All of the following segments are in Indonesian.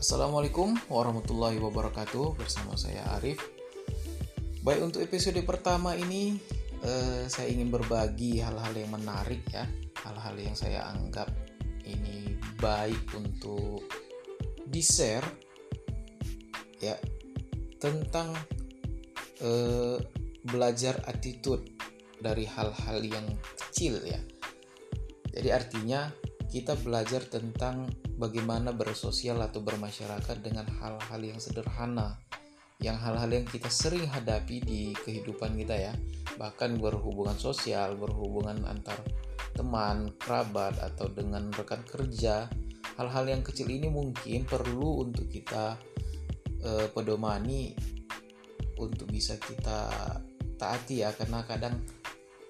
Assalamualaikum warahmatullahi wabarakatuh bersama saya Arif. Baik untuk episode pertama ini eh, saya ingin berbagi hal-hal yang menarik ya, hal-hal yang saya anggap ini baik untuk di share ya tentang eh, belajar attitude dari hal-hal yang kecil ya. Jadi artinya kita belajar tentang bagaimana bersosial atau bermasyarakat dengan hal-hal yang sederhana yang hal-hal yang kita sering hadapi di kehidupan kita ya. Bahkan berhubungan sosial berhubungan antar teman kerabat atau dengan rekan kerja hal-hal yang kecil ini mungkin perlu untuk kita eh, pedomani untuk bisa kita taati ya. Karena kadang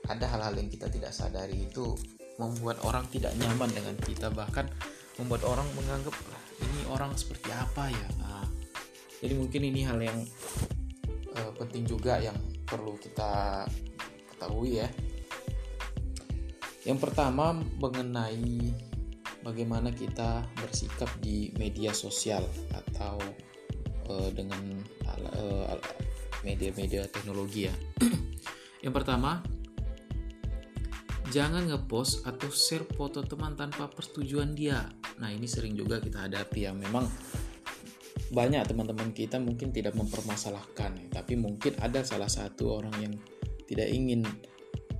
ada hal-hal yang kita tidak sadari itu membuat orang tidak nyaman dengan kita bahkan membuat orang menganggap ini orang seperti apa ya? Nah, jadi mungkin ini hal yang uh, penting juga yang perlu kita ketahui ya. Yang pertama mengenai bagaimana kita bersikap di media sosial atau uh, dengan media-media uh, teknologi ya. Yang pertama Jangan ngepost atau share foto teman tanpa persetujuan dia. Nah, ini sering juga kita hadapi ya. Memang banyak teman-teman kita mungkin tidak mempermasalahkan, tapi mungkin ada salah satu orang yang tidak ingin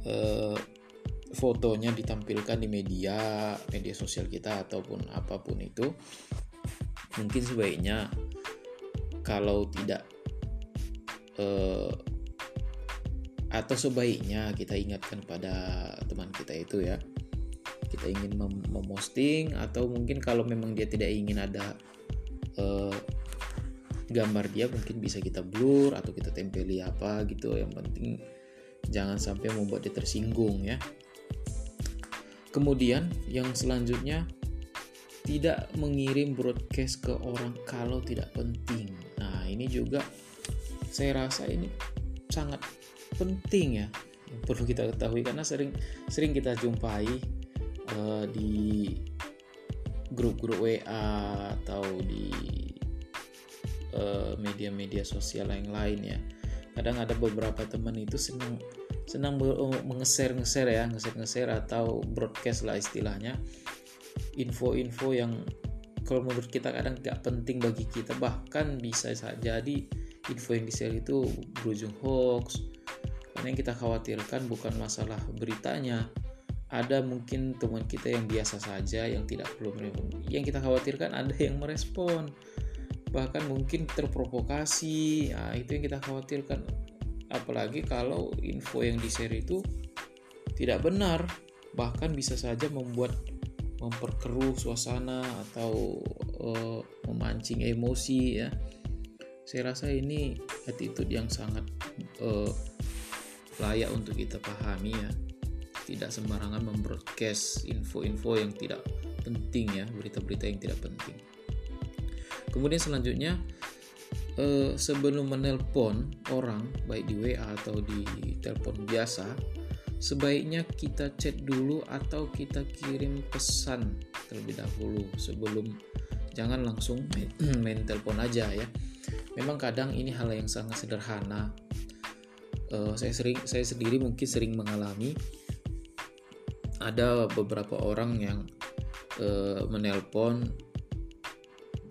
uh, fotonya ditampilkan di media, media sosial kita ataupun apa pun itu. Mungkin sebaiknya kalau tidak uh, atau sebaiknya kita ingatkan pada teman kita itu ya. Kita ingin mem memosting atau mungkin kalau memang dia tidak ingin ada uh, gambar dia mungkin bisa kita blur atau kita tempeli apa gitu. Yang penting jangan sampai membuat dia tersinggung ya. Kemudian yang selanjutnya tidak mengirim broadcast ke orang kalau tidak penting. Nah ini juga saya rasa ini sangat penting ya yang perlu kita ketahui. Karena sering sering kita jumpai uh, di grup-grup WA atau di eh, media-media uh, sosial yang lain ya. Kadang ada beberapa teman itu senang senang mengeser ngeser ya ngeser ngeser atau broadcast lah istilahnya. Info-info yang kalau menurut kita kadang tidak penting bagi kita bahkan bisa jadi info yang di share itu berujung hoax yang kita khawatirkan bukan masalah beritanya. Ada mungkin teman kita yang biasa saja yang tidak perlu merespon. Yang kita khawatirkan ada yang merespon. Bahkan mungkin terprovokasi. Nah, itu yang kita khawatirkan. Apalagi kalau info yang di-share itu tidak benar, bahkan bisa saja membuat memperkeruh suasana atau uh, memancing emosi ya. Saya rasa ini attitude yang sangat uh, layak untuk kita pahami ya. Tidak sembarangan membroadcast info-info yang tidak penting ya berita-berita yang tidak penting. Kemudian selanjutnya eh, sebelum menelpon orang baik di WA atau di telepon biasa sebaiknya kita chat dulu atau kita kirim pesan terlebih dahulu sebelum jangan langsung main, main telepon aja ya. Memang kadang ini hal yang sangat sederhana uh, saya sering saya sendiri mungkin sering mengalami ada beberapa orang yang uh, menelpon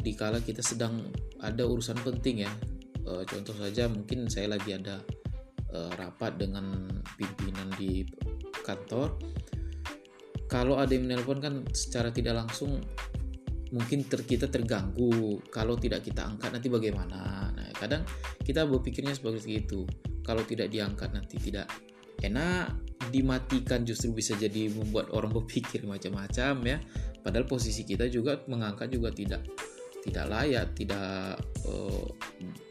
dikala kita sedang ada urusan penting ya. Uh, contoh saja mungkin saya lagi ada uh, rapat dengan pimpinan di kantor. Kalau ada yang menelpon kan secara tidak langsung mungkin ter, kita terganggu. Kalau tidak kita angkat nanti bagaimana? Nah kadang kita berpikirnya seperti itu kalau tidak diangkat nanti tidak enak. Dimatikan justru bisa jadi membuat orang berpikir macam-macam ya. Padahal posisi kita juga mengangkat juga tidak tidak layak tidak uh,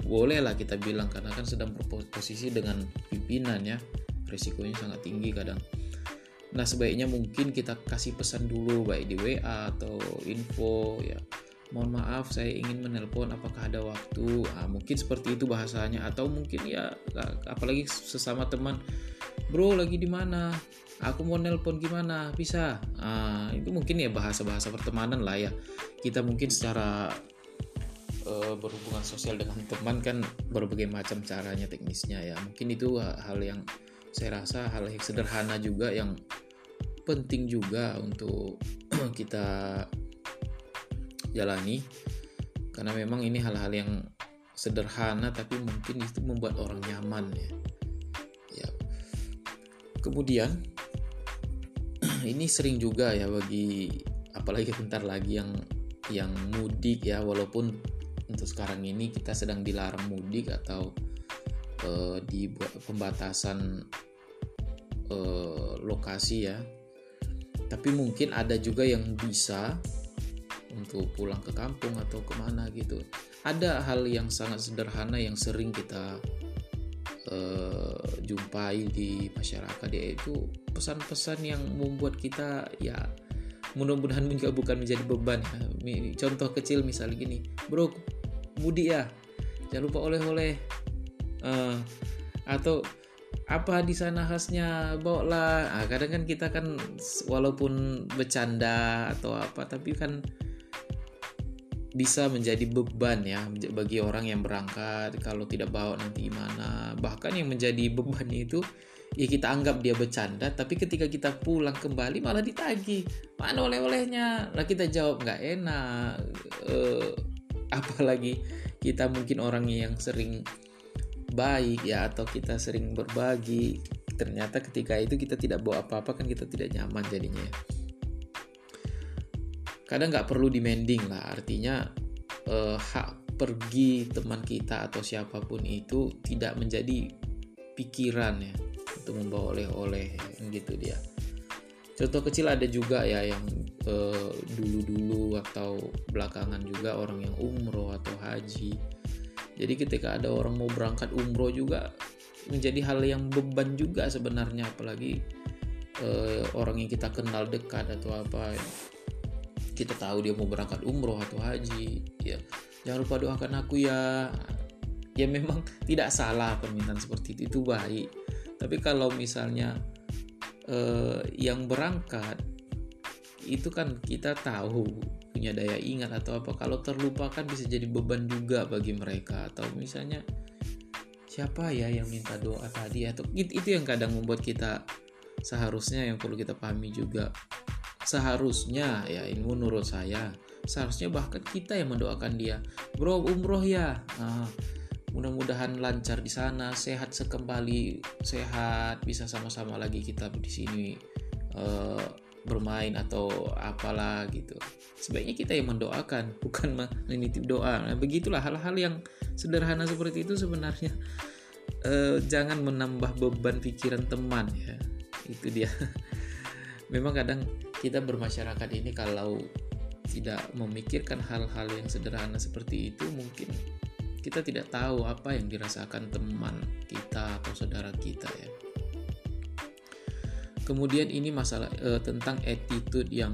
boleh lah kita bilang karena kan sedang berposisi dengan pimpinan ya. Risikonya sangat tinggi kadang. Nah sebaiknya mungkin kita kasih pesan dulu baik di WA atau info ya mohon maaf saya ingin menelpon apakah ada waktu. Nah, mungkin seperti itu bahasanya. Atau mungkin ya apalagi sesama teman. Bro lagi di mana? Aku mau nelpon gimana? Bisa? Nah, itu mungkin ya bahasa-bahasa pertemanan lah ya. Kita mungkin secara uh, berhubungan sosial dengan teman kan berbagai macam caranya teknisnya ya. Mungkin itu hal yang saya rasa hal yang sederhana juga yang penting juga untuk kita jalani karena memang ini hal-hal yang sederhana tapi mungkin itu membuat orang nyaman ya. ya. Kemudian ini sering juga ya bagi apalagi bentar lagi yang yang mudik ya walaupun untuk sekarang ini kita sedang dilarang mudik atau uh, di pembatasan uh, lokasi ya tapi mungkin ada juga yang bisa untuk pulang ke kampung atau ke mana gitu. Ada hal yang sangat sederhana yang sering kita uh, jumpai di masyarakat yaitu pesan-pesan yang membuat kita ya mudah-mudahan juga bukan menjadi beban. Contoh kecil misalnya gini bro mudik ya. Jangan lupa oleh-oleh. Uh, atau apa di sana khasnya? Bawa lah nah, kadang kan kita kan walaupun bercanda atau apa tapi kan bisa menjadi beban ya bagi orang yang berangkat kalau tidak bawa nanti gimana. Bahkan yang menjadi beban itu ya kita anggap dia bercanda tapi ketika kita pulang kembali malah ditagi mana oleh-olehnya? Lah kita jawab nggak enak. Uh, apalagi kita mungkin orang yang sering baik ya atau kita sering berbagi. Ternyata ketika itu kita tidak bawa apa-apa kan kita tidak nyaman jadinya kadang nggak perlu demanding lah. Artinya eh, hak pergi teman kita atau siapa pun itu tidak menjadi pikiran ya untuk membawa oleh-oleh gitu dia. Contoh kecil ada juga ya yang eh, dulu-dulu atau belakangan juga orang yang umroh atau haji. Jadi ketika ada orang mau berangkat umroh juga menjadi hal yang beban juga sebenarnya. Apalagi eh, orang yang kita kenal dekat atau apa. Kita tahu dia mau berangkat umroh atau haji ya. Jangan lupa doakan aku ya. Ya memang tidak salah permintaan seperti itu itu baik. Tapi kalau misalnya eh, yang berangkat itu kan kita tahu punya daya ingat atau apa. Kalau terlupakan bisa jadi beban juga bagi mereka. Atau misalnya siapa ya yang minta doa tadi? Atau itu yang kadang membuat kita seharusnya yang perlu kita pahami juga seharusnya ya ini menurut saya seharusnya bahkan kita yang mendoakan dia. Bro umroh ya. Nah, mudah-mudahan lancar di sana sehat sekembali sehat bisa sama-sama lagi kita di sini uh, bermain atau apalah gitu. Sebaiknya kita yang mendoakan bukan menitip doa. Nah, begitulah hal-hal yang sederhana seperti itu sebenarnya. Eh, jangan menambah beban pikiran teman ya. Itu dia. Memang kadang kita bermasyarakat ini kalau tidak memikirkan hal-hal yang sederhana seperti itu mungkin kita tidak tahu apa yang dirasakan teman kita atau saudara kita ya. Kemudian ini masalah e, tentang attitude yang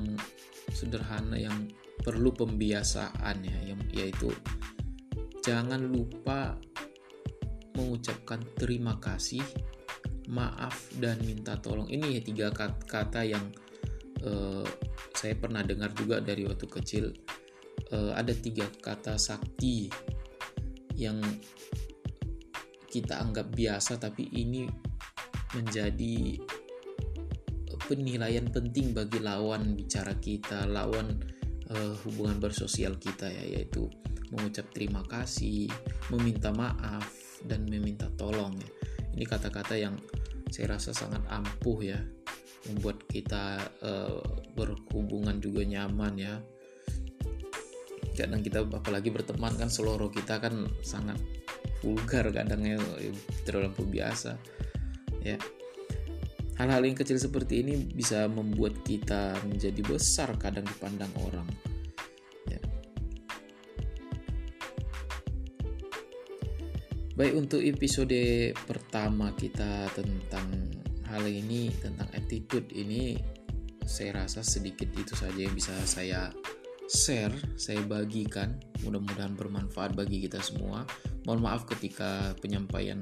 sederhana yang perlu pembiasaan ya yang yaitu jangan lupa mengucapkan terima kasih maaf dan minta tolong. Ini ya tiga kata yang e, saya pernah dengar juga dari waktu kecil e, ada tiga kata sakti yang kita anggap biasa tapi ini menjadi penilaian penting bagi lawan bicara kita, lawan uh, hubungan bersosial kita ya, yaitu mengucap terima kasih, meminta maaf dan meminta tolong ya. Ini kata-kata yang saya rasa sangat ampuh ya, membuat kita uh, berhubungan juga nyaman ya. Kadang kita apalagi berteman kan seluruh kita kan sangat vulgar kadangnya terlalu biasa ya Hal-hal yang kecil seperti ini bisa membuat kita menjadi besar kadang dipandang orang. Ya. Baik untuk episode pertama kita tentang hal ini tentang attitude ini saya rasa sedikit itu saja yang bisa saya share, saya bagikan. Mudah-mudahan bermanfaat bagi kita semua. Mohon maaf ketika penyampaian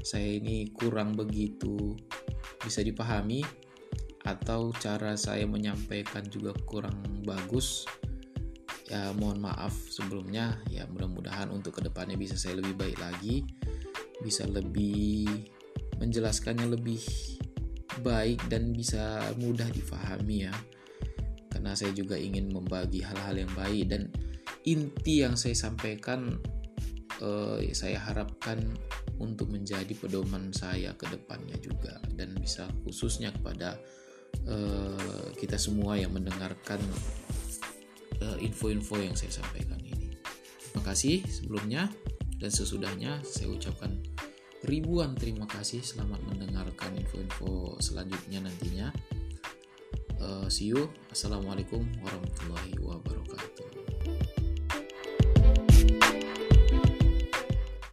saya ini kurang begitu bisa dipahami atau cara saya menyampaikan juga kurang bagus ya mohon maaf sebelumnya ya mudah-mudahan untuk ke depannya bisa saya lebih baik lagi bisa lebih menjelaskannya lebih baik dan bisa mudah difahami ya karena saya juga ingin membagi hal-hal yang baik dan inti yang saya sampaikan eh, saya harapkan untuk menjadi pedoman saya ke depannya juga dan bisa khususnya kepada eh, kita semua yang mendengarkan Eh, info-info yang saya sampaikan ini. Terima kasih sebelumnya dan sesudahnya saya ucapkan ribuan terima kasih selamat mendengarkan info-info selanjutnya nantinya. Uh, see you. Assalamualaikum warahmatullahi wabarakatuh.